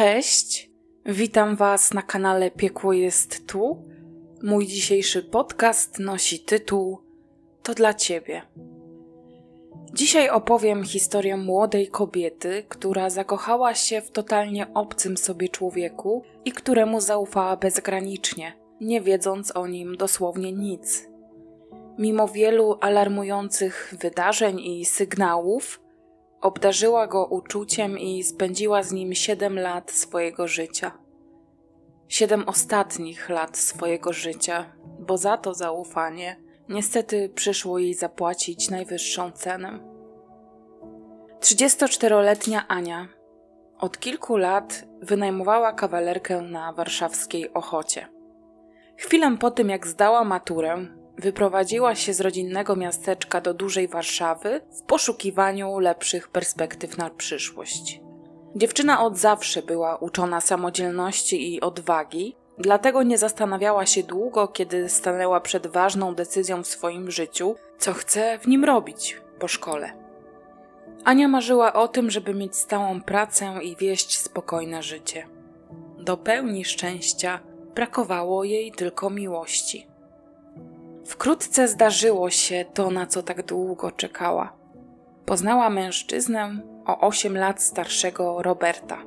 Cześć, witam Was na kanale Piekło jest tu. Mój dzisiejszy podcast nosi tytuł To dla Ciebie. Dzisiaj opowiem historię młodej kobiety, która zakochała się w totalnie obcym sobie człowieku i któremu zaufała bezgranicznie, nie wiedząc o nim dosłownie nic. Mimo wielu alarmujących wydarzeń i sygnałów, Obdarzyła go uczuciem i spędziła z nim siedem lat swojego życia. Siedem ostatnich lat swojego życia, bo za to zaufanie niestety przyszło jej zapłacić najwyższą cenę. 34-letnia Ania od kilku lat wynajmowała kawalerkę na warszawskiej Ochocie. Chwilę po tym, jak zdała maturę, wyprowadziła się z rodzinnego miasteczka do dużej Warszawy w poszukiwaniu lepszych perspektyw na przyszłość. Dziewczyna od zawsze była uczona samodzielności i odwagi, dlatego nie zastanawiała się długo, kiedy stanęła przed ważną decyzją w swoim życiu, co chce w nim robić po szkole. Ania marzyła o tym, żeby mieć stałą pracę i wieść spokojne życie. Do pełni szczęścia brakowało jej tylko miłości. Wkrótce zdarzyło się to, na co tak długo czekała. Poznała mężczyznę o 8 lat starszego Roberta.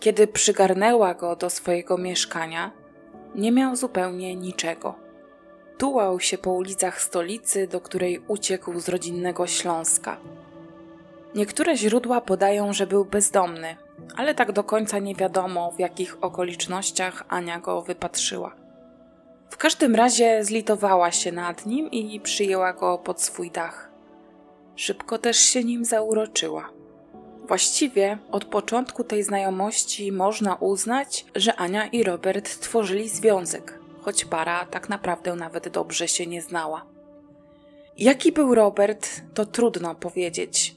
Kiedy przygarnęła go do swojego mieszkania, nie miał zupełnie niczego. Tułał się po ulicach stolicy, do której uciekł z rodzinnego Śląska. Niektóre źródła podają, że był bezdomny, ale tak do końca nie wiadomo, w jakich okolicznościach Ania go wypatrzyła. W każdym razie zlitowała się nad nim i przyjęła go pod swój dach. Szybko też się nim zauroczyła. Właściwie od początku tej znajomości można uznać, że Ania i Robert tworzyli związek, choć para tak naprawdę nawet dobrze się nie znała. Jaki był Robert, to trudno powiedzieć.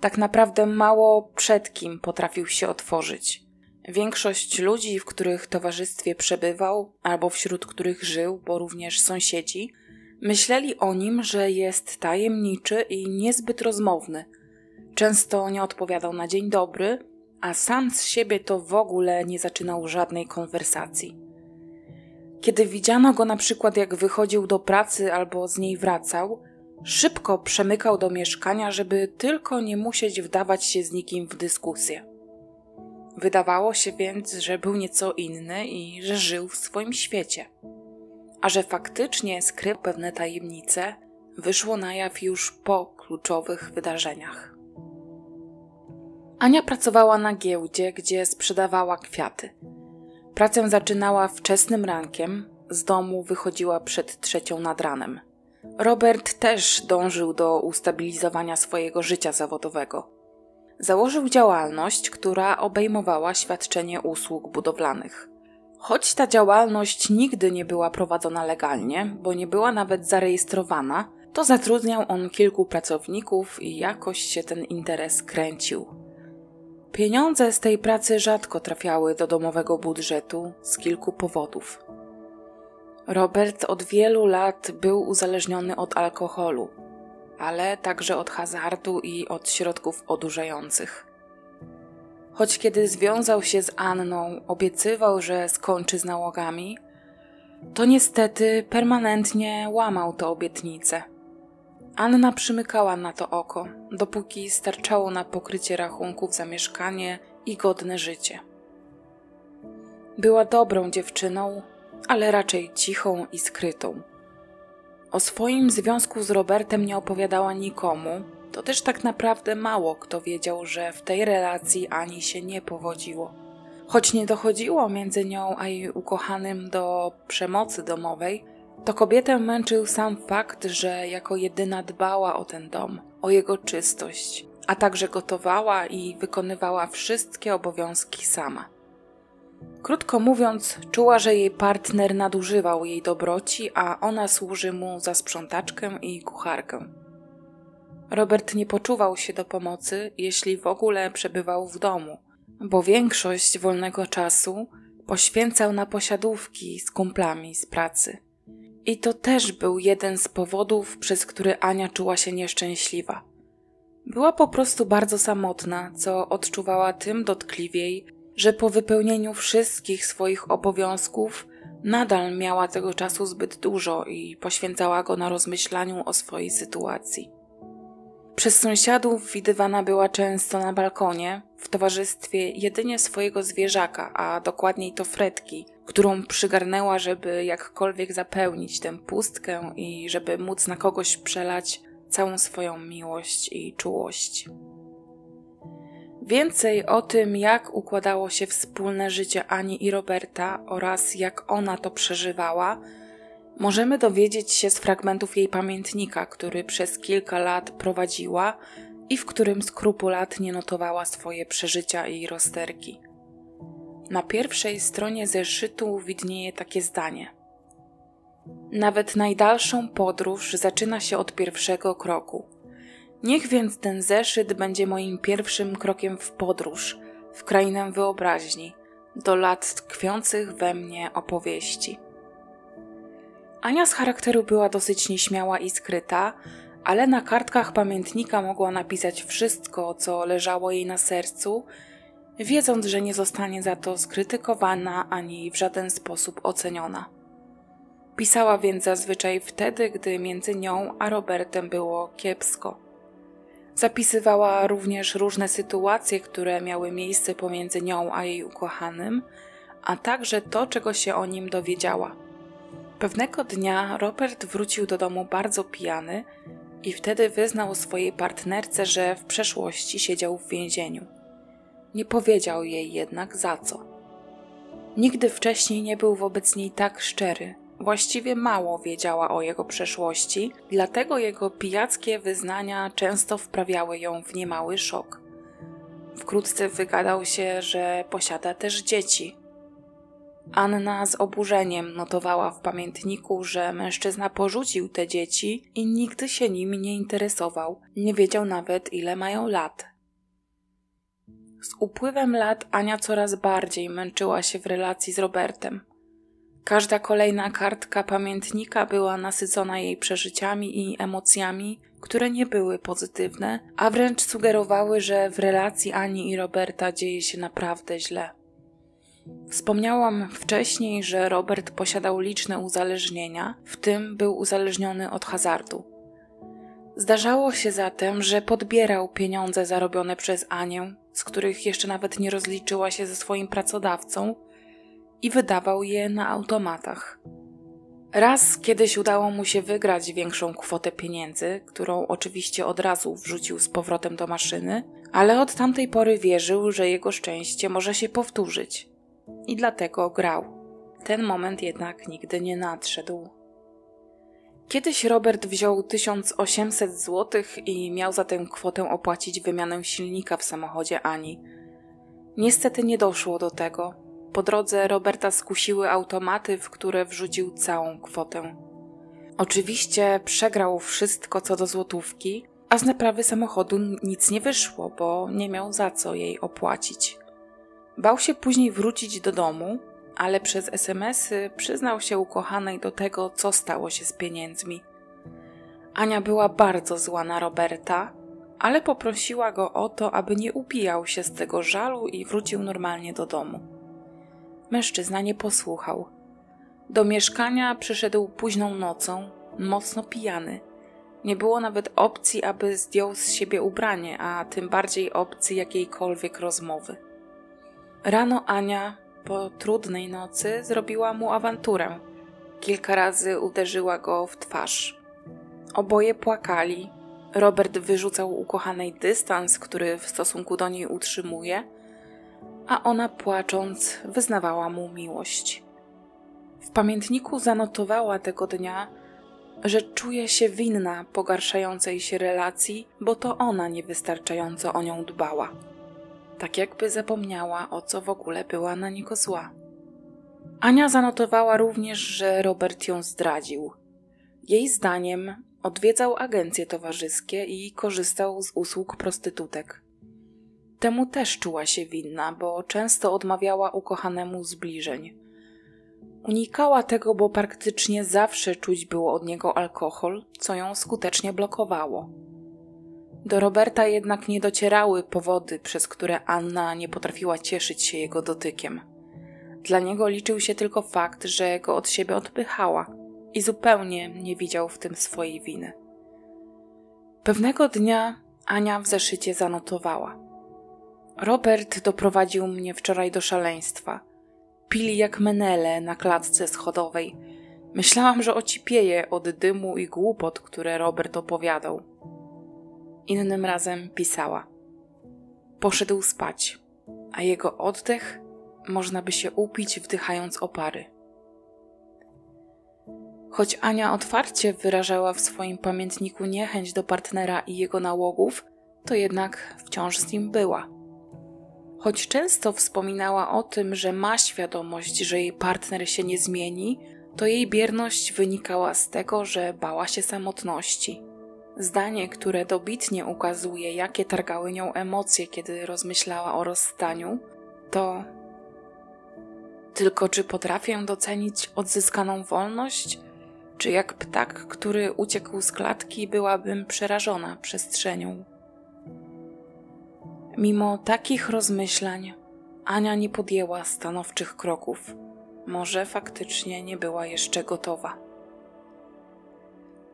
Tak naprawdę mało przed kim potrafił się otworzyć. Większość ludzi, w których towarzystwie przebywał, albo wśród których żył, bo również sąsiedzi, myśleli o nim, że jest tajemniczy i niezbyt rozmowny. Często nie odpowiadał na dzień dobry, a sam z siebie to w ogóle nie zaczynał żadnej konwersacji. Kiedy widziano go na przykład, jak wychodził do pracy albo z niej wracał, szybko przemykał do mieszkania, żeby tylko nie musieć wdawać się z nikim w dyskusję. Wydawało się więc, że był nieco inny i że żył w swoim świecie. A że faktycznie skrył pewne tajemnice, wyszło na jaw już po kluczowych wydarzeniach. Ania pracowała na giełdzie, gdzie sprzedawała kwiaty. Pracę zaczynała wczesnym rankiem, z domu wychodziła przed trzecią nad ranem. Robert też dążył do ustabilizowania swojego życia zawodowego. Założył działalność, która obejmowała świadczenie usług budowlanych. Choć ta działalność nigdy nie była prowadzona legalnie, bo nie była nawet zarejestrowana, to zatrudniał on kilku pracowników i jakoś się ten interes kręcił. Pieniądze z tej pracy rzadko trafiały do domowego budżetu z kilku powodów. Robert od wielu lat był uzależniony od alkoholu ale także od hazardu i od środków odurzających. Choć kiedy związał się z Anną, obiecywał, że skończy z nałogami, to niestety permanentnie łamał te obietnice. Anna przymykała na to oko, dopóki starczało na pokrycie rachunków za mieszkanie i godne życie. Była dobrą dziewczyną, ale raczej cichą i skrytą. O swoim związku z Robertem nie opowiadała nikomu, to też tak naprawdę mało kto wiedział, że w tej relacji Ani się nie powodziło. Choć nie dochodziło między nią a jej ukochanym do przemocy domowej, to kobietę męczył sam fakt, że jako jedyna dbała o ten dom, o jego czystość, a także gotowała i wykonywała wszystkie obowiązki sama. Krótko mówiąc, czuła, że jej partner nadużywał jej dobroci, a ona służy mu za sprzątaczkę i kucharkę. Robert nie poczuwał się do pomocy, jeśli w ogóle przebywał w domu, bo większość wolnego czasu poświęcał na posiadówki z kumplami z pracy. I to też był jeden z powodów, przez który Ania czuła się nieszczęśliwa. Była po prostu bardzo samotna, co odczuwała tym dotkliwiej, że po wypełnieniu wszystkich swoich obowiązków nadal miała tego czasu zbyt dużo i poświęcała go na rozmyślaniu o swojej sytuacji. Przez sąsiadów widywana była często na balkonie, w towarzystwie jedynie swojego zwierzaka, a dokładniej to Fredki, którą przygarnęła, żeby jakkolwiek zapełnić tę pustkę i żeby móc na kogoś przelać całą swoją miłość i czułość. Więcej o tym, jak układało się wspólne życie Ani i Roberta oraz jak ona to przeżywała, możemy dowiedzieć się z fragmentów jej pamiętnika, który przez kilka lat prowadziła i w którym skrupulatnie notowała swoje przeżycia i rozterki. Na pierwszej stronie zeszytu widnieje takie zdanie. Nawet najdalszą podróż zaczyna się od pierwszego kroku. Niech więc ten zeszyt będzie moim pierwszym krokiem w podróż, w krainę wyobraźni, do lat tkwiących we mnie opowieści. Ania z charakteru była dosyć nieśmiała i skryta, ale na kartkach pamiętnika mogła napisać wszystko, co leżało jej na sercu, wiedząc, że nie zostanie za to skrytykowana ani w żaden sposób oceniona. Pisała więc zazwyczaj wtedy, gdy między nią a Robertem było kiepsko. Zapisywała również różne sytuacje, które miały miejsce pomiędzy nią a jej ukochanym, a także to, czego się o nim dowiedziała. Pewnego dnia Robert wrócił do domu bardzo pijany i wtedy wyznał swojej partnerce, że w przeszłości siedział w więzieniu. Nie powiedział jej jednak za co. Nigdy wcześniej nie był wobec niej tak szczery. Właściwie mało wiedziała o jego przeszłości, dlatego jego pijackie wyznania często wprawiały ją w niemały szok. Wkrótce wygadał się, że posiada też dzieci, Anna z oburzeniem notowała w pamiętniku, że mężczyzna porzucił te dzieci i nigdy się nimi nie interesował, nie wiedział nawet ile mają lat. Z upływem lat Ania coraz bardziej męczyła się w relacji z Robertem. Każda kolejna kartka pamiętnika była nasycona jej przeżyciami i emocjami, które nie były pozytywne, a wręcz sugerowały, że w relacji Ani i Roberta dzieje się naprawdę źle. Wspomniałam wcześniej, że Robert posiadał liczne uzależnienia, w tym był uzależniony od hazardu. Zdarzało się zatem, że podbierał pieniądze zarobione przez Anię, z których jeszcze nawet nie rozliczyła się ze swoim pracodawcą, i wydawał je na automatach. Raz kiedyś udało mu się wygrać większą kwotę pieniędzy, którą oczywiście od razu wrzucił z powrotem do maszyny, ale od tamtej pory wierzył, że jego szczęście może się powtórzyć i dlatego grał. Ten moment jednak nigdy nie nadszedł. Kiedyś Robert wziął 1800 zł i miał za tę kwotę opłacić wymianę silnika w samochodzie Ani. Niestety nie doszło do tego. Po drodze Roberta skusiły automaty, w które wrzucił całą kwotę. Oczywiście przegrał wszystko co do złotówki, a z naprawy samochodu nic nie wyszło, bo nie miał za co jej opłacić. Bał się później wrócić do domu, ale przez SMSy przyznał się ukochanej do tego, co stało się z pieniędzmi. Ania była bardzo zła na Roberta, ale poprosiła go o to, aby nie upijał się z tego żalu i wrócił normalnie do domu. Mężczyzna nie posłuchał. Do mieszkania przyszedł późną nocą, mocno pijany. Nie było nawet opcji, aby zdjął z siebie ubranie, a tym bardziej opcji jakiejkolwiek rozmowy. Rano Ania po trudnej nocy zrobiła mu awanturę. Kilka razy uderzyła go w twarz. Oboje płakali. Robert wyrzucał ukochanej dystans, który w stosunku do niej utrzymuje, a ona płacząc wyznawała mu miłość. W pamiętniku zanotowała tego dnia, że czuje się winna pogarszającej się relacji, bo to ona niewystarczająco o nią dbała tak jakby zapomniała, o co w ogóle była na niego zła. Ania zanotowała również, że Robert ją zdradził. Jej zdaniem odwiedzał agencje towarzyskie i korzystał z usług prostytutek. Temu też czuła się winna, bo często odmawiała ukochanemu zbliżeń. Unikała tego, bo praktycznie zawsze czuć było od niego alkohol, co ją skutecznie blokowało. Do Roberta jednak nie docierały powody, przez które Anna nie potrafiła cieszyć się jego dotykiem. Dla niego liczył się tylko fakt, że go od siebie odpychała i zupełnie nie widział w tym swojej winy. Pewnego dnia Ania w zeszycie zanotowała. Robert doprowadził mnie wczoraj do szaleństwa. Pili jak menele na klatce schodowej. Myślałam, że ocipieje od dymu i głupot, które Robert opowiadał. Innym razem pisała. Poszedł spać, a jego oddech można by się upić wdychając opary. Choć Ania otwarcie wyrażała w swoim pamiętniku niechęć do partnera i jego nałogów, to jednak wciąż z nim była. Choć często wspominała o tym, że ma świadomość, że jej partner się nie zmieni, to jej bierność wynikała z tego, że bała się samotności. Zdanie, które dobitnie ukazuje, jakie targały nią emocje, kiedy rozmyślała o rozstaniu, to tylko czy potrafię docenić odzyskaną wolność, czy jak ptak, który uciekł z klatki, byłabym przerażona przestrzenią. Mimo takich rozmyślań, Ania nie podjęła stanowczych kroków. Może faktycznie nie była jeszcze gotowa.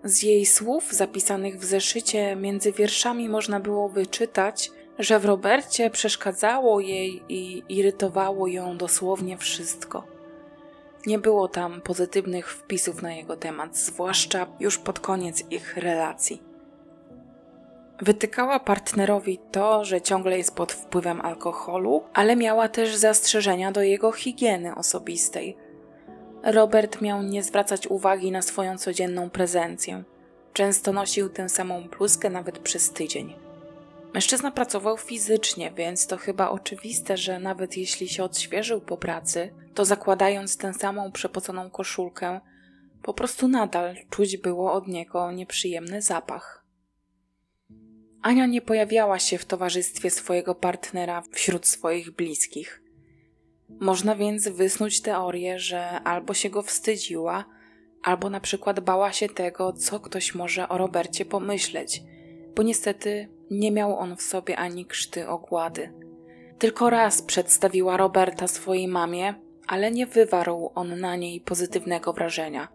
Z jej słów zapisanych w zeszycie między wierszami można było wyczytać, że w Robercie przeszkadzało jej i irytowało ją dosłownie wszystko. Nie było tam pozytywnych wpisów na jego temat, zwłaszcza już pod koniec ich relacji. Wytykała partnerowi to, że ciągle jest pod wpływem alkoholu, ale miała też zastrzeżenia do jego higieny osobistej. Robert miał nie zwracać uwagi na swoją codzienną prezencję. Często nosił tę samą bluzkę nawet przez tydzień. Mężczyzna pracował fizycznie, więc to chyba oczywiste, że nawet jeśli się odświeżył po pracy, to zakładając tę samą przepoconą koszulkę, po prostu nadal czuć było od niego nieprzyjemny zapach. Ania nie pojawiała się w towarzystwie swojego partnera wśród swoich bliskich. Można więc wysnuć teorię, że albo się go wstydziła, albo na przykład bała się tego, co ktoś może o Robercie pomyśleć, bo niestety nie miał on w sobie ani krzty ogłady. Tylko raz przedstawiła Roberta swojej mamie, ale nie wywarł on na niej pozytywnego wrażenia.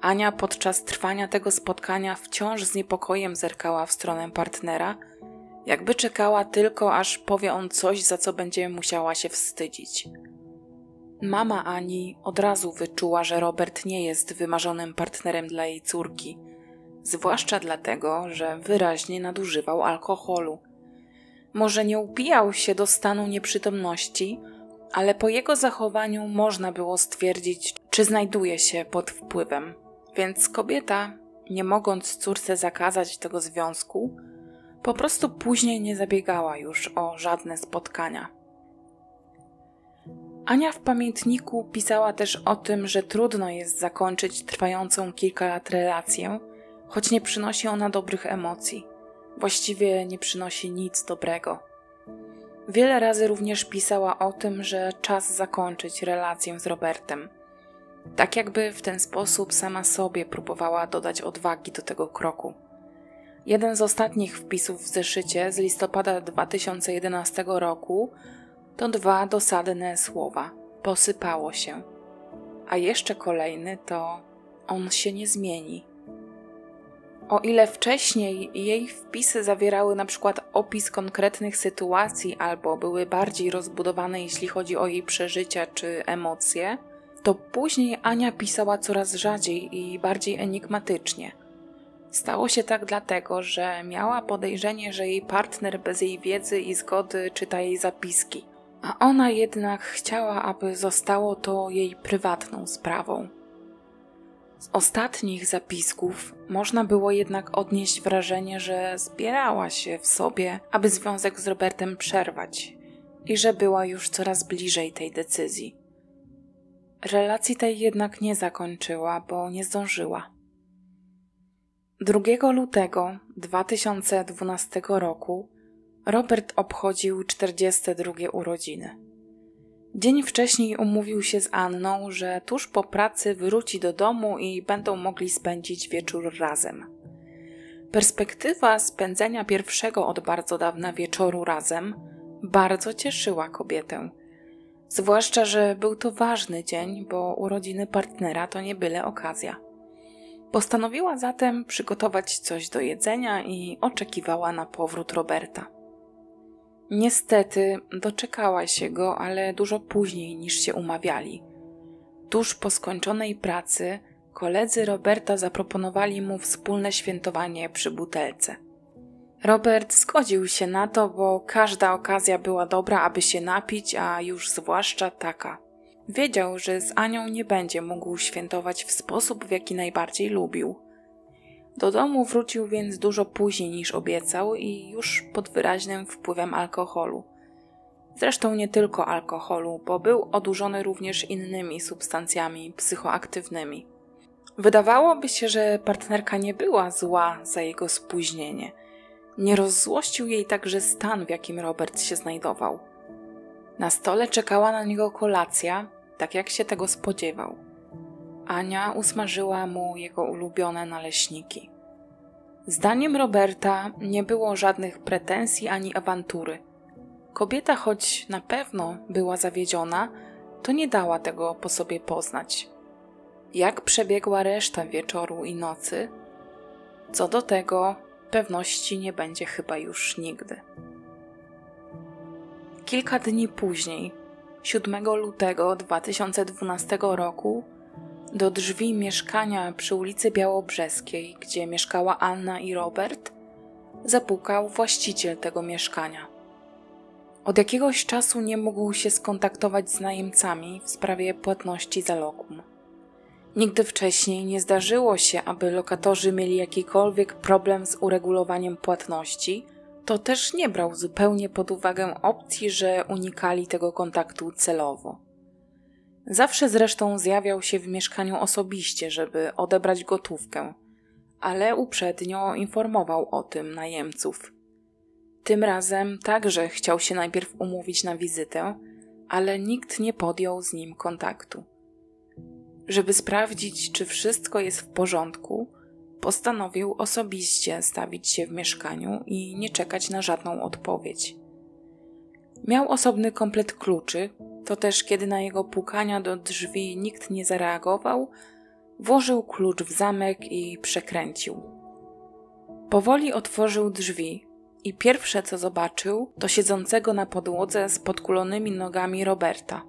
Ania podczas trwania tego spotkania wciąż z niepokojem zerkała w stronę partnera, jakby czekała tylko, aż powie on coś, za co będzie musiała się wstydzić. Mama Ani od razu wyczuła, że Robert nie jest wymarzonym partnerem dla jej córki, zwłaszcza dlatego, że wyraźnie nadużywał alkoholu. Może nie upijał się do stanu nieprzytomności, ale po jego zachowaniu można było stwierdzić, czy znajduje się pod wpływem. Więc kobieta, nie mogąc córce zakazać tego związku, po prostu później nie zabiegała już o żadne spotkania. Ania w pamiętniku pisała też o tym, że trudno jest zakończyć trwającą kilka lat relację, choć nie przynosi ona dobrych emocji. Właściwie nie przynosi nic dobrego. Wiele razy również pisała o tym, że czas zakończyć relację z Robertem. Tak jakby w ten sposób sama sobie próbowała dodać odwagi do tego kroku. Jeden z ostatnich wpisów w zeszycie z listopada 2011 roku to dwa dosadne słowa: posypało się. A jeszcze kolejny to on się nie zmieni. O ile wcześniej jej wpisy zawierały na przykład opis konkretnych sytuacji albo były bardziej rozbudowane, jeśli chodzi o jej przeżycia czy emocje, to później Ania pisała coraz rzadziej i bardziej enigmatycznie. Stało się tak dlatego, że miała podejrzenie, że jej partner bez jej wiedzy i zgody czyta jej zapiski, a ona jednak chciała, aby zostało to jej prywatną sprawą. Z ostatnich zapisków można było jednak odnieść wrażenie, że zbierała się w sobie, aby związek z Robertem przerwać i że była już coraz bliżej tej decyzji. Relacji tej jednak nie zakończyła, bo nie zdążyła. 2 lutego 2012 roku Robert obchodził 42 urodziny. Dzień wcześniej umówił się z Anną, że tuż po pracy wróci do domu i będą mogli spędzić wieczór razem. Perspektywa spędzenia pierwszego od bardzo dawna wieczoru razem bardzo cieszyła kobietę. Zwłaszcza, że był to ważny dzień, bo urodziny partnera to nie byle okazja. Postanowiła zatem przygotować coś do jedzenia i oczekiwała na powrót Roberta. Niestety doczekała się go, ale dużo później niż się umawiali. Tuż po skończonej pracy koledzy Roberta zaproponowali mu wspólne świętowanie przy butelce. Robert zgodził się na to, bo każda okazja była dobra, aby się napić, a już zwłaszcza taka. Wiedział, że z Anią nie będzie mógł świętować w sposób, w jaki najbardziej lubił. Do domu wrócił więc dużo później niż obiecał i już pod wyraźnym wpływem alkoholu. Zresztą nie tylko alkoholu, bo był odurzony również innymi substancjami psychoaktywnymi. Wydawałoby się, że partnerka nie była zła za jego spóźnienie. Nie rozzłościł jej także stan, w jakim Robert się znajdował. Na stole czekała na niego kolacja, tak jak się tego spodziewał. Ania usmażyła mu jego ulubione naleśniki. Zdaniem Roberta nie było żadnych pretensji ani awantury. Kobieta, choć na pewno była zawiedziona, to nie dała tego po sobie poznać. Jak przebiegła reszta wieczoru i nocy? Co do tego, pewności nie będzie chyba już nigdy. Kilka dni później, 7 lutego 2012 roku, do drzwi mieszkania przy ulicy Białobrzeskiej, gdzie mieszkała Anna i Robert, zapukał właściciel tego mieszkania. Od jakiegoś czasu nie mógł się skontaktować z najemcami w sprawie płatności za lokum. Nigdy wcześniej nie zdarzyło się, aby lokatorzy mieli jakikolwiek problem z uregulowaniem płatności, to też nie brał zupełnie pod uwagę opcji, że unikali tego kontaktu celowo. Zawsze zresztą zjawiał się w mieszkaniu osobiście, żeby odebrać gotówkę, ale uprzednio informował o tym najemców. Tym razem także chciał się najpierw umówić na wizytę, ale nikt nie podjął z nim kontaktu. Żeby sprawdzić, czy wszystko jest w porządku, postanowił osobiście stawić się w mieszkaniu i nie czekać na żadną odpowiedź. Miał osobny komplet kluczy, to też kiedy na jego pukania do drzwi nikt nie zareagował, włożył klucz w zamek i przekręcił. Powoli otworzył drzwi i pierwsze co zobaczył, to siedzącego na podłodze z podkulonymi nogami Roberta.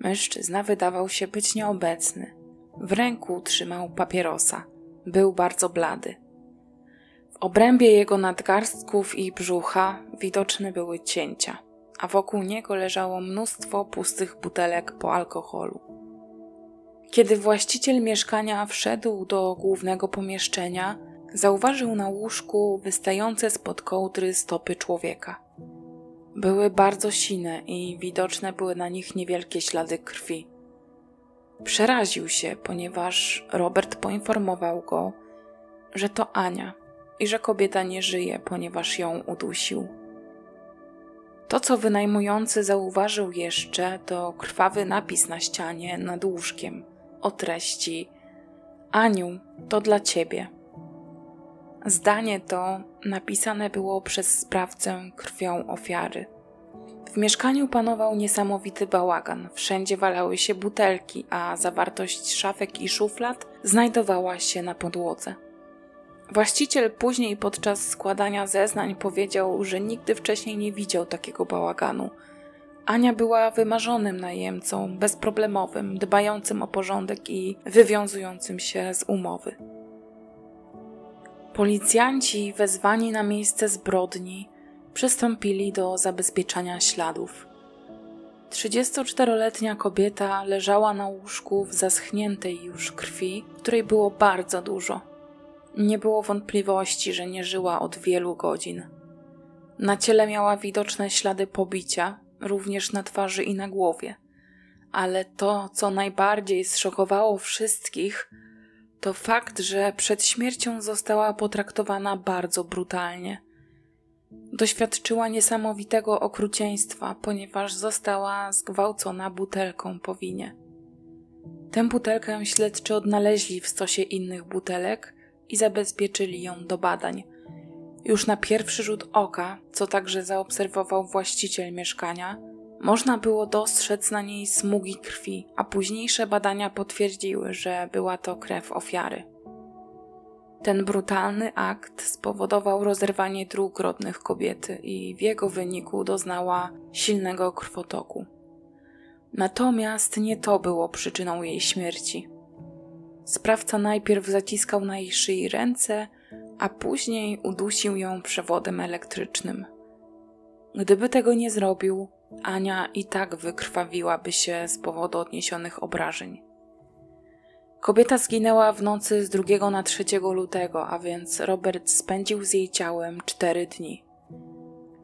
Mężczyzna wydawał się być nieobecny. W ręku trzymał papierosa. Był bardzo blady. W obrębie jego nadgarstków i brzucha widoczne były cięcia a wokół niego leżało mnóstwo pustych butelek po alkoholu. Kiedy właściciel mieszkania wszedł do głównego pomieszczenia, zauważył na łóżku wystające spod kołdry stopy człowieka. Były bardzo sine i widoczne były na nich niewielkie ślady krwi. Przeraził się, ponieważ Robert poinformował go, że to Ania i że kobieta nie żyje, ponieważ ją udusił. To, co wynajmujący zauważył jeszcze, to krwawy napis na ścianie nad łóżkiem o treści: Aniu, to dla ciebie. Zdanie to napisane było przez sprawcę krwią ofiary. W mieszkaniu panował niesamowity bałagan. Wszędzie walały się butelki, a zawartość szafek i szuflad znajdowała się na podłodze. Właściciel później podczas składania zeznań powiedział, że nigdy wcześniej nie widział takiego bałaganu. Ania była wymarzonym najemcą, bezproblemowym, dbającym o porządek i wywiązującym się z umowy. Policjanci wezwani na miejsce zbrodni przystąpili do zabezpieczania śladów. 34-letnia kobieta leżała na łóżku w zaschniętej już krwi, której było bardzo dużo. Nie było wątpliwości, że nie żyła od wielu godzin. Na ciele miała widoczne ślady pobicia, również na twarzy i na głowie. Ale to, co najbardziej zszokowało wszystkich, to fakt, że przed śmiercią została potraktowana bardzo brutalnie. Doświadczyła niesamowitego okrucieństwa, ponieważ została zgwałcona butelką po winie. Tę butelkę śledczy odnaleźli w stosie innych butelek i zabezpieczyli ją do badań. Już na pierwszy rzut oka, co także zaobserwował właściciel mieszkania, można było dostrzec na niej smugi krwi, a późniejsze badania potwierdziły, że była to krew ofiary. Ten brutalny akt spowodował rozerwanie dróg rodnych kobiety i w jego wyniku doznała silnego krwotoku. Natomiast nie to było przyczyną jej śmierci. Sprawca najpierw zaciskał na jej szyi ręce, a później udusił ją przewodem elektrycznym. Gdyby tego nie zrobił, Ania i tak wykrwawiłaby się z powodu odniesionych obrażeń. Kobieta zginęła w nocy z 2 na 3 lutego, a więc Robert spędził z jej ciałem cztery dni.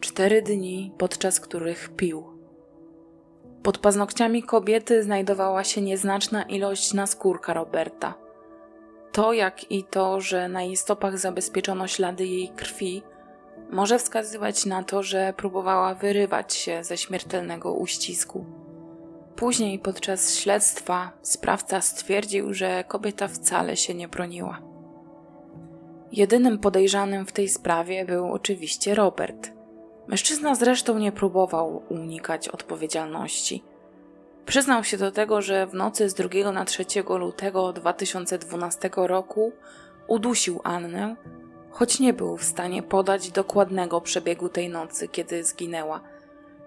Cztery dni, podczas których pił. Pod paznokciami kobiety znajdowała się nieznaczna ilość naskórka Roberta. To, jak i to, że na jej stopach zabezpieczono ślady jej krwi, może wskazywać na to, że próbowała wyrywać się ze śmiertelnego uścisku. Później podczas śledztwa sprawca stwierdził, że kobieta wcale się nie broniła. Jedynym podejrzanym w tej sprawie był oczywiście Robert. Mężczyzna zresztą nie próbował unikać odpowiedzialności. Przyznał się do tego, że w nocy z 2 na 3 lutego 2012 roku udusił Annę, choć nie był w stanie podać dokładnego przebiegu tej nocy, kiedy zginęła –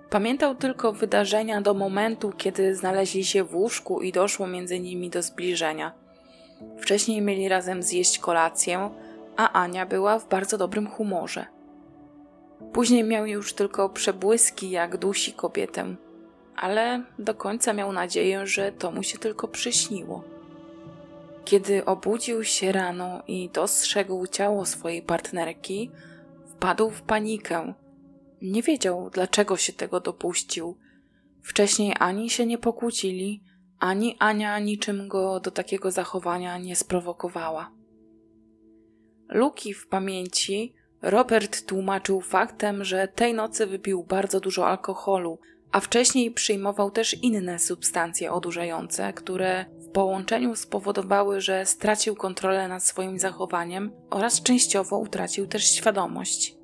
Pamiętał tylko wydarzenia do momentu, kiedy znaleźli się w łóżku i doszło między nimi do zbliżenia. Wcześniej mieli razem zjeść kolację, a Ania była w bardzo dobrym humorze. Później miał już tylko przebłyski, jak dusi kobietę, ale do końca miał nadzieję, że to mu się tylko przyśniło. Kiedy obudził się rano i dostrzegł ciało swojej partnerki, wpadł w panikę nie wiedział, dlaczego się tego dopuścił. Wcześniej ani się nie pokłócili, ani Ania niczym go do takiego zachowania nie sprowokowała. Luki w pamięci Robert tłumaczył faktem, że tej nocy wypił bardzo dużo alkoholu, a wcześniej przyjmował też inne substancje odurzające, które w połączeniu spowodowały, że stracił kontrolę nad swoim zachowaniem oraz częściowo utracił też świadomość.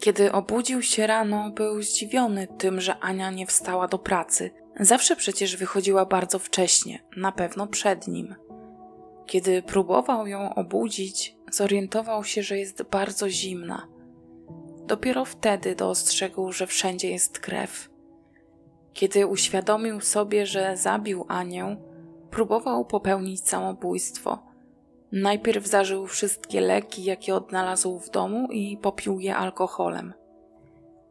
Kiedy obudził się rano, był zdziwiony tym, że Ania nie wstała do pracy. Zawsze przecież wychodziła bardzo wcześnie, na pewno przed nim. Kiedy próbował ją obudzić, zorientował się, że jest bardzo zimna. Dopiero wtedy dostrzegł, że wszędzie jest krew. Kiedy uświadomił sobie, że zabił Anię, próbował popełnić samobójstwo – Najpierw zażył wszystkie leki, jakie odnalazł w domu i popił je alkoholem.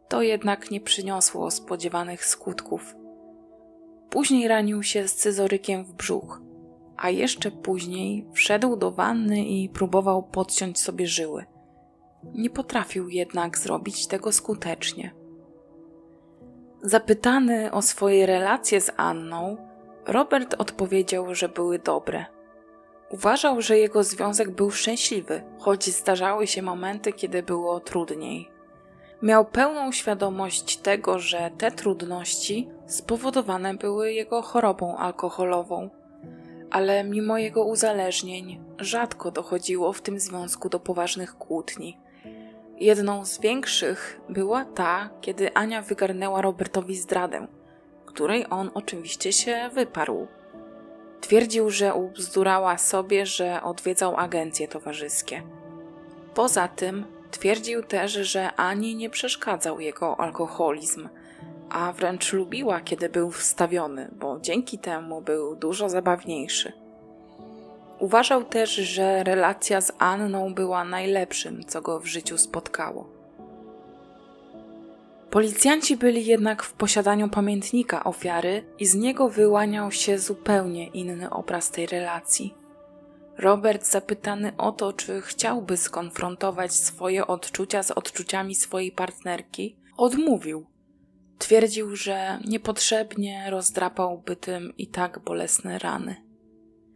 To jednak nie przyniosło spodziewanych skutków. Później ranił się scyzorykiem w brzuch, a jeszcze później wszedł do wanny i próbował podciąć sobie żyły. Nie potrafił jednak zrobić tego skutecznie. Zapytany o swoje relacje z Anną, Robert odpowiedział, że były dobre – Uważał, że jego związek był szczęśliwy, choć zdarzały się momenty, kiedy było trudniej. Miał pełną świadomość tego, że te trudności spowodowane były jego chorobą alkoholową, ale mimo jego uzależnień rzadko dochodziło w tym związku do poważnych kłótni. Jedną z większych była ta, kiedy Ania wygarnęła Robertowi zdradę, której on oczywiście się wyparł. Twierdził, że ubzdurała sobie, że odwiedzał agencje towarzyskie. Poza tym twierdził też, że ani nie przeszkadzał jego alkoholizm, a wręcz lubiła, kiedy był wstawiony, bo dzięki temu był dużo zabawniejszy. Uważał też, że relacja z Anną była najlepszym, co go w życiu spotkało. Policjanci byli jednak w posiadaniu pamiętnika ofiary i z niego wyłaniał się zupełnie inny obraz tej relacji. Robert, zapytany o to, czy chciałby skonfrontować swoje odczucia z odczuciami swojej partnerki, odmówił. Twierdził, że niepotrzebnie rozdrapałby tym i tak bolesne rany.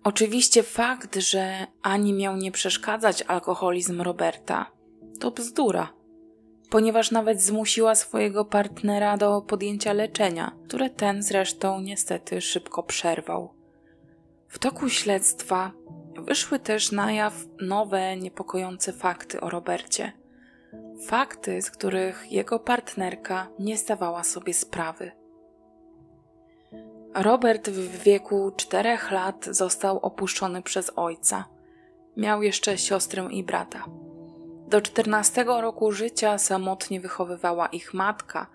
Oczywiście fakt, że ani miał nie przeszkadzać alkoholizm Roberta, to bzdura ponieważ nawet zmusiła swojego partnera do podjęcia leczenia, które ten zresztą niestety szybko przerwał. W toku śledztwa wyszły też na jaw nowe, niepokojące fakty o Robercie. Fakty, z których jego partnerka nie zdawała sobie sprawy. Robert w wieku czterech lat został opuszczony przez ojca. Miał jeszcze siostrę i brata. Do czternastego roku życia samotnie wychowywała ich matka,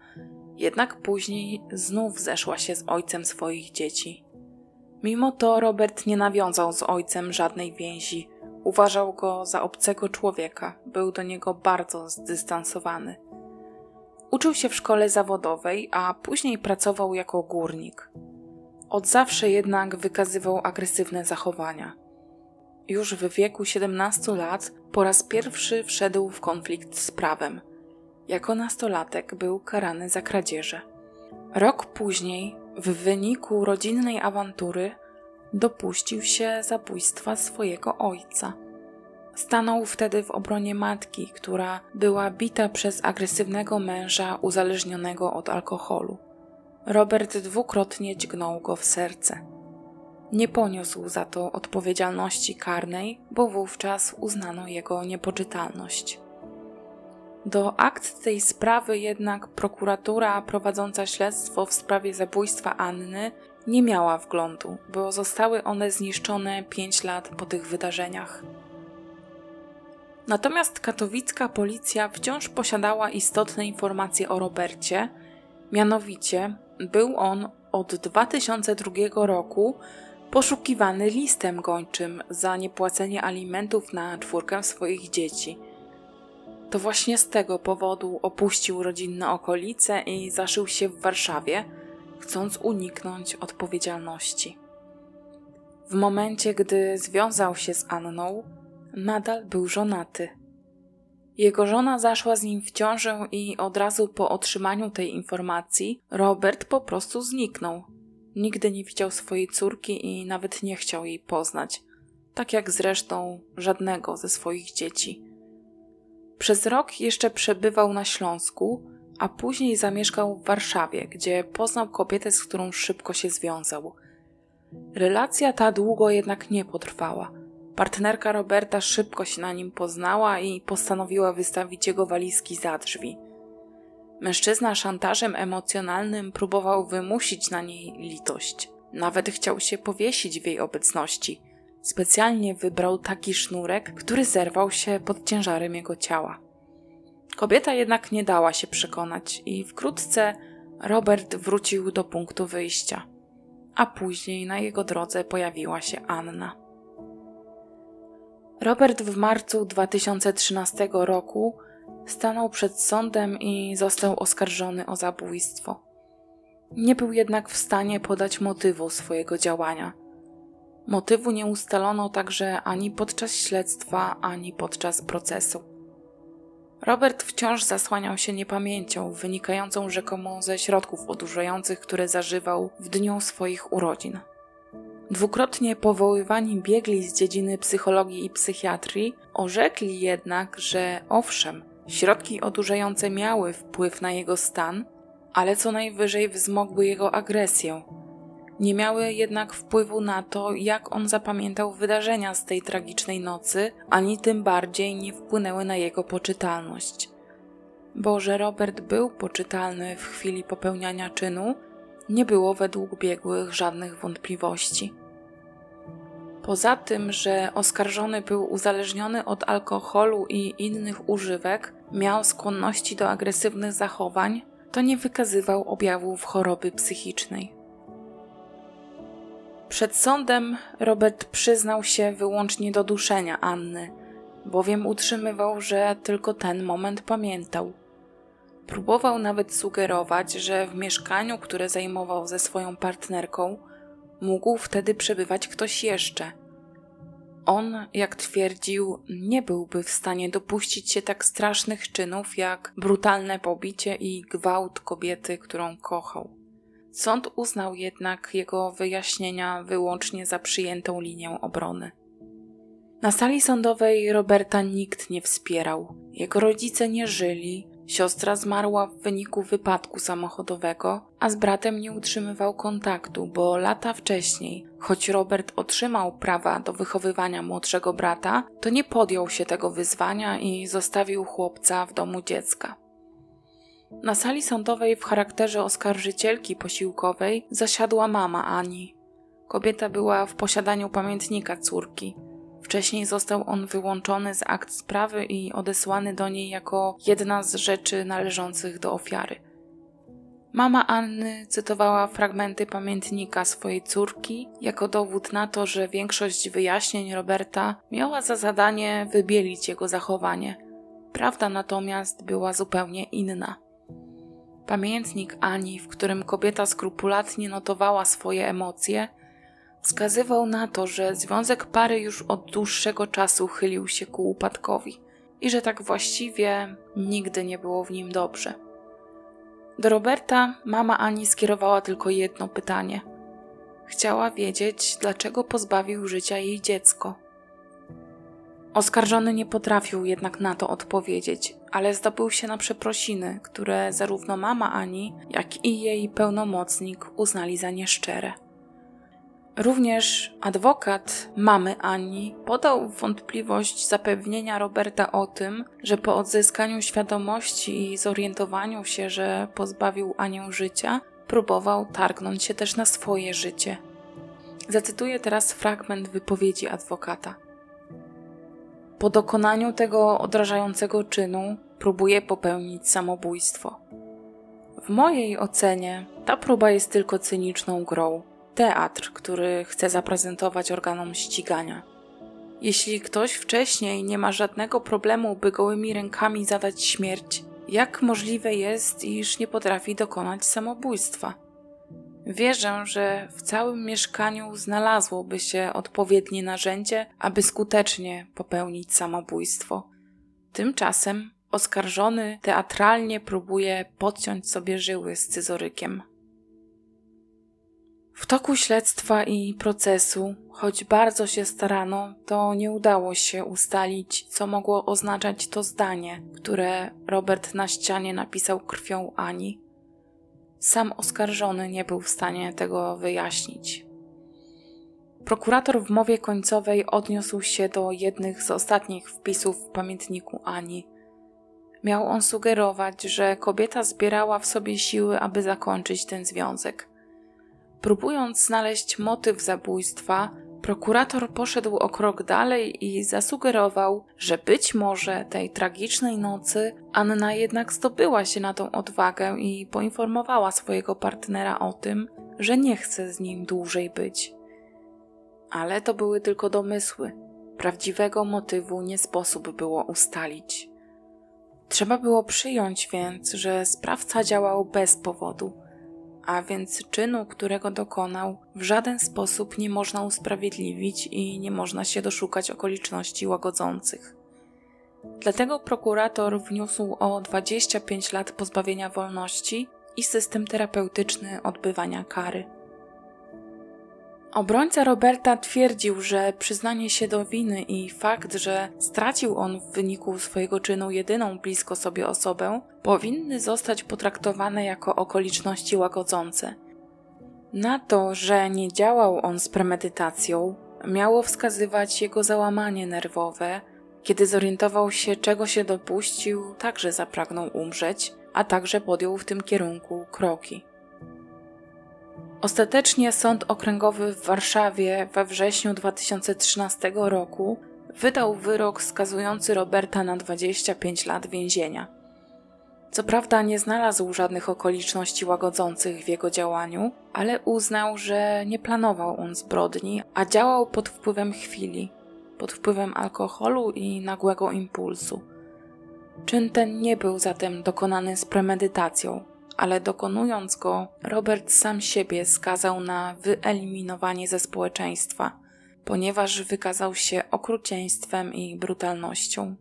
jednak później znów zeszła się z ojcem swoich dzieci. Mimo to Robert nie nawiązał z ojcem żadnej więzi. Uważał go za obcego człowieka, był do niego bardzo zdystansowany. Uczył się w szkole zawodowej, a później pracował jako górnik. Od zawsze jednak wykazywał agresywne zachowania. Już w wieku 17 lat po raz pierwszy wszedł w konflikt z prawem. Jako nastolatek był karany za kradzieże. Rok później, w wyniku rodzinnej awantury, dopuścił się zabójstwa swojego ojca. Stanął wtedy w obronie matki, która była bita przez agresywnego męża uzależnionego od alkoholu. Robert dwukrotnie dźgnął go w serce. Nie poniósł za to odpowiedzialności karnej, bo wówczas uznano jego niepoczytalność. Do akt tej sprawy jednak prokuratura prowadząca śledztwo w sprawie zabójstwa Anny nie miała wglądu, bo zostały one zniszczone pięć lat po tych wydarzeniach. Natomiast katowicka policja wciąż posiadała istotne informacje o Robercie, mianowicie był on od 2002 roku poszukiwany listem gończym za niepłacenie alimentów na czwórkę swoich dzieci. To właśnie z tego powodu opuścił rodzinne okolice i zaszył się w Warszawie, chcąc uniknąć odpowiedzialności. W momencie, gdy związał się z Anną, nadal był żonaty. Jego żona zaszła z nim w ciążę i od razu po otrzymaniu tej informacji Robert po prostu zniknął. Nigdy nie widział swojej córki i nawet nie chciał jej poznać, tak jak zresztą żadnego ze swoich dzieci. Przez rok jeszcze przebywał na Śląsku, a później zamieszkał w Warszawie, gdzie poznał kobietę, z którą szybko się związał. Relacja ta długo jednak nie potrwała. Partnerka Roberta szybko się na nim poznała i postanowiła wystawić jego walizki za drzwi. Mężczyzna szantażem emocjonalnym próbował wymusić na niej litość. Nawet chciał się powiesić w jej obecności. Specjalnie wybrał taki sznurek, który zerwał się pod ciężarem jego ciała. Kobieta jednak nie dała się przekonać i wkrótce Robert wrócił do punktu wyjścia, a później na jego drodze pojawiła się Anna. Robert w marcu 2013 roku stanął przed sądem i został oskarżony o zabójstwo. Nie był jednak w stanie podać motywu swojego działania. Motywu nie ustalono także ani podczas śledztwa, ani podczas procesu. Robert wciąż zasłaniał się niepamięcią wynikającą rzekomo ze środków odurzających, które zażywał w dniu swoich urodzin. Dwukrotnie powoływani biegli z dziedziny psychologii i psychiatrii orzekli jednak, że owszem, środki odurzające miały wpływ na jego stan, ale co najwyżej wzmogły jego agresję. Nie miały jednak wpływu na to, jak on zapamiętał wydarzenia z tej tragicznej nocy, ani tym bardziej nie wpłynęły na jego poczytalność. Bo że Robert był poczytalny w chwili popełniania czynu, nie było według biegłych żadnych wątpliwości. Poza tym, że oskarżony był uzależniony od alkoholu i innych używek, miał skłonności do agresywnych zachowań, to nie wykazywał objawów choroby psychicznej. Przed sądem Robert przyznał się wyłącznie do duszenia Anny, bowiem utrzymywał, że tylko ten moment pamiętał. Próbował nawet sugerować, że w mieszkaniu, które zajmował ze swoją partnerką, mógł wtedy przebywać ktoś jeszcze. On, jak twierdził, nie byłby w stanie dopuścić się tak strasznych czynów jak brutalne pobicie i gwałt kobiety, którą kochał. Sąd uznał jednak jego wyjaśnienia wyłącznie za przyjętą linię obrony. Na sali sądowej Roberta nikt nie wspierał. Jego rodzice nie żyli, Siostra zmarła w wyniku wypadku samochodowego, a z bratem nie utrzymywał kontaktu, bo lata wcześniej, choć Robert otrzymał prawa do wychowywania młodszego brata, to nie podjął się tego wyzwania i zostawił chłopca w domu dziecka. Na sali sądowej w charakterze oskarżycielki posiłkowej zasiadła mama Ani. Kobieta była w posiadaniu pamiętnika córki. Wcześniej został on wyłączony z akt sprawy i odesłany do niej jako jedna z rzeczy należących do ofiary. Mama Anny cytowała fragmenty pamiętnika swojej córki jako dowód na to, że większość wyjaśnień Roberta miała za zadanie wybielić jego zachowanie. Prawda natomiast była zupełnie inna. Pamiętnik Ani, w którym kobieta skrupulatnie notowała swoje emocje, wskazywał na to, że związek pary już od dłuższego czasu chylił się ku upadkowi i że tak właściwie nigdy nie było w nim dobrze. Do Roberta mama Ani skierowała tylko jedno pytanie. Chciała wiedzieć, dlaczego pozbawił życia jej dziecko. Oskarżony nie potrafił jednak na to odpowiedzieć, ale zdobył się na przeprosiny, które zarówno mama Ani, jak i jej pełnomocnik uznali za nieszczere. Również adwokat mamy Ani podał wątpliwość zapewnienia Roberta o tym, że po odzyskaniu świadomości i zorientowaniu się, że pozbawił Anię życia, próbował targnąć się też na swoje życie. Zacytuję teraz fragment wypowiedzi adwokata. Po dokonaniu tego odrażającego czynu próbuje popełnić samobójstwo. W mojej ocenie ta próba jest tylko cyniczną grą teatr, który chce zaprezentować organom ścigania. Jeśli ktoś wcześniej nie ma żadnego problemu, by gołymi rękami zadać śmierć, jak możliwe jest, iż nie potrafi dokonać samobójstwa? Wierzę, że w całym mieszkaniu znalazłoby się odpowiednie narzędzie, aby skutecznie popełnić samobójstwo. Tymczasem oskarżony teatralnie próbuje podciąć sobie żyły scyzorykiem. W toku śledztwa i procesu, choć bardzo się starano, to nie udało się ustalić, co mogło oznaczać to zdanie, które Robert na ścianie napisał krwią Ani. Sam oskarżony nie był w stanie tego wyjaśnić. Prokurator w mowie końcowej odniósł się do jednych z ostatnich wpisów w pamiętniku Ani. Miał on sugerować, że kobieta zbierała w sobie siły, aby zakończyć ten związek – Próbując znaleźć motyw zabójstwa, prokurator poszedł o krok dalej i zasugerował, że być może tej tragicznej nocy Anna jednak zdobyła się na tą odwagę i poinformowała swojego partnera o tym, że nie chce z nim dłużej być. Ale to były tylko domysły. Prawdziwego motywu nie sposób było ustalić. Trzeba było przyjąć więc, że sprawca działał bez powodu a więc czynu, którego dokonał, w żaden sposób nie można usprawiedliwić i nie można się doszukać okoliczności łagodzących. Dlatego prokurator wniósł o 25 lat pozbawienia wolności i system terapeutyczny odbywania kary. Obrońca Roberta twierdził, że przyznanie się do winy i fakt, że stracił on w wyniku swojego czynu jedyną blisko sobie osobę, powinny zostać potraktowane jako okoliczności łagodzące. Na to, że nie działał on z premedytacją, miało wskazywać jego załamanie nerwowe. Kiedy zorientował się, czego się dopuścił, także zapragnął umrzeć, a także podjął w tym kierunku kroki. Ostatecznie Sąd Okręgowy w Warszawie we wrześniu 2013 roku wydał wyrok skazujący Roberta na 25 lat więzienia. Co prawda nie znalazł żadnych okoliczności łagodzących w jego działaniu, ale uznał, że nie planował on zbrodni, a działał pod wpływem chwili, pod wpływem alkoholu i nagłego impulsu. Czyn ten nie był zatem dokonany z premedytacją, ale dokonując go, Robert sam siebie skazał na wyeliminowanie ze społeczeństwa, ponieważ wykazał się okrucieństwem i brutalnością.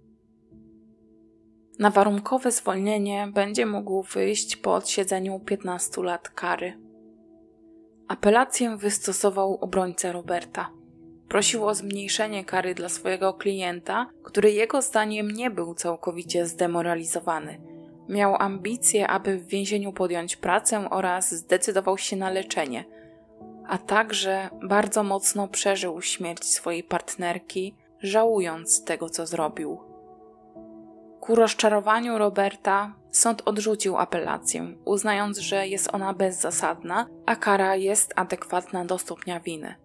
Na warunkowe zwolnienie będzie mógł wyjść po odsiedzeniu 15 lat kary. Apelację wystosował obrońca Roberta. Prosił o zmniejszenie kary dla swojego klienta, który jego zdaniem nie był całkowicie zdemoralizowany – Miał ambicje, aby w więzieniu podjąć pracę oraz zdecydował się na leczenie, a także bardzo mocno przeżył śmierć swojej partnerki, żałując tego, co zrobił. Ku rozczarowaniu Roberta sąd odrzucił apelację, uznając, że jest ona bezzasadna, a kara jest adekwatna do stopnia winy.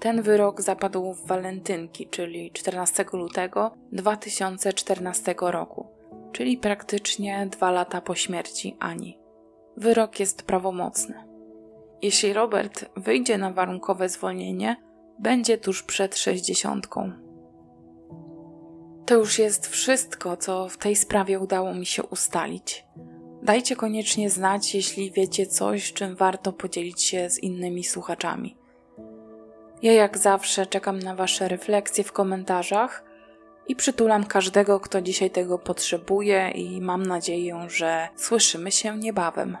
Ten wyrok zapadł w walentynki, czyli 14 lutego 2014 roku, czyli praktycznie dwa lata po śmierci Ani. Wyrok jest prawomocny. Jeśli Robert wyjdzie na warunkowe zwolnienie, będzie tuż przed sześćdziesiątką. To już jest wszystko, co w tej sprawie udało mi się ustalić. Dajcie koniecznie znać, jeśli wiecie coś, czym warto podzielić się z innymi słuchaczami. Ja jak zawsze czekam na Wasze refleksje w komentarzach i przytulam każdego, kto dzisiaj tego potrzebuje, i mam nadzieję, że słyszymy się niebawem.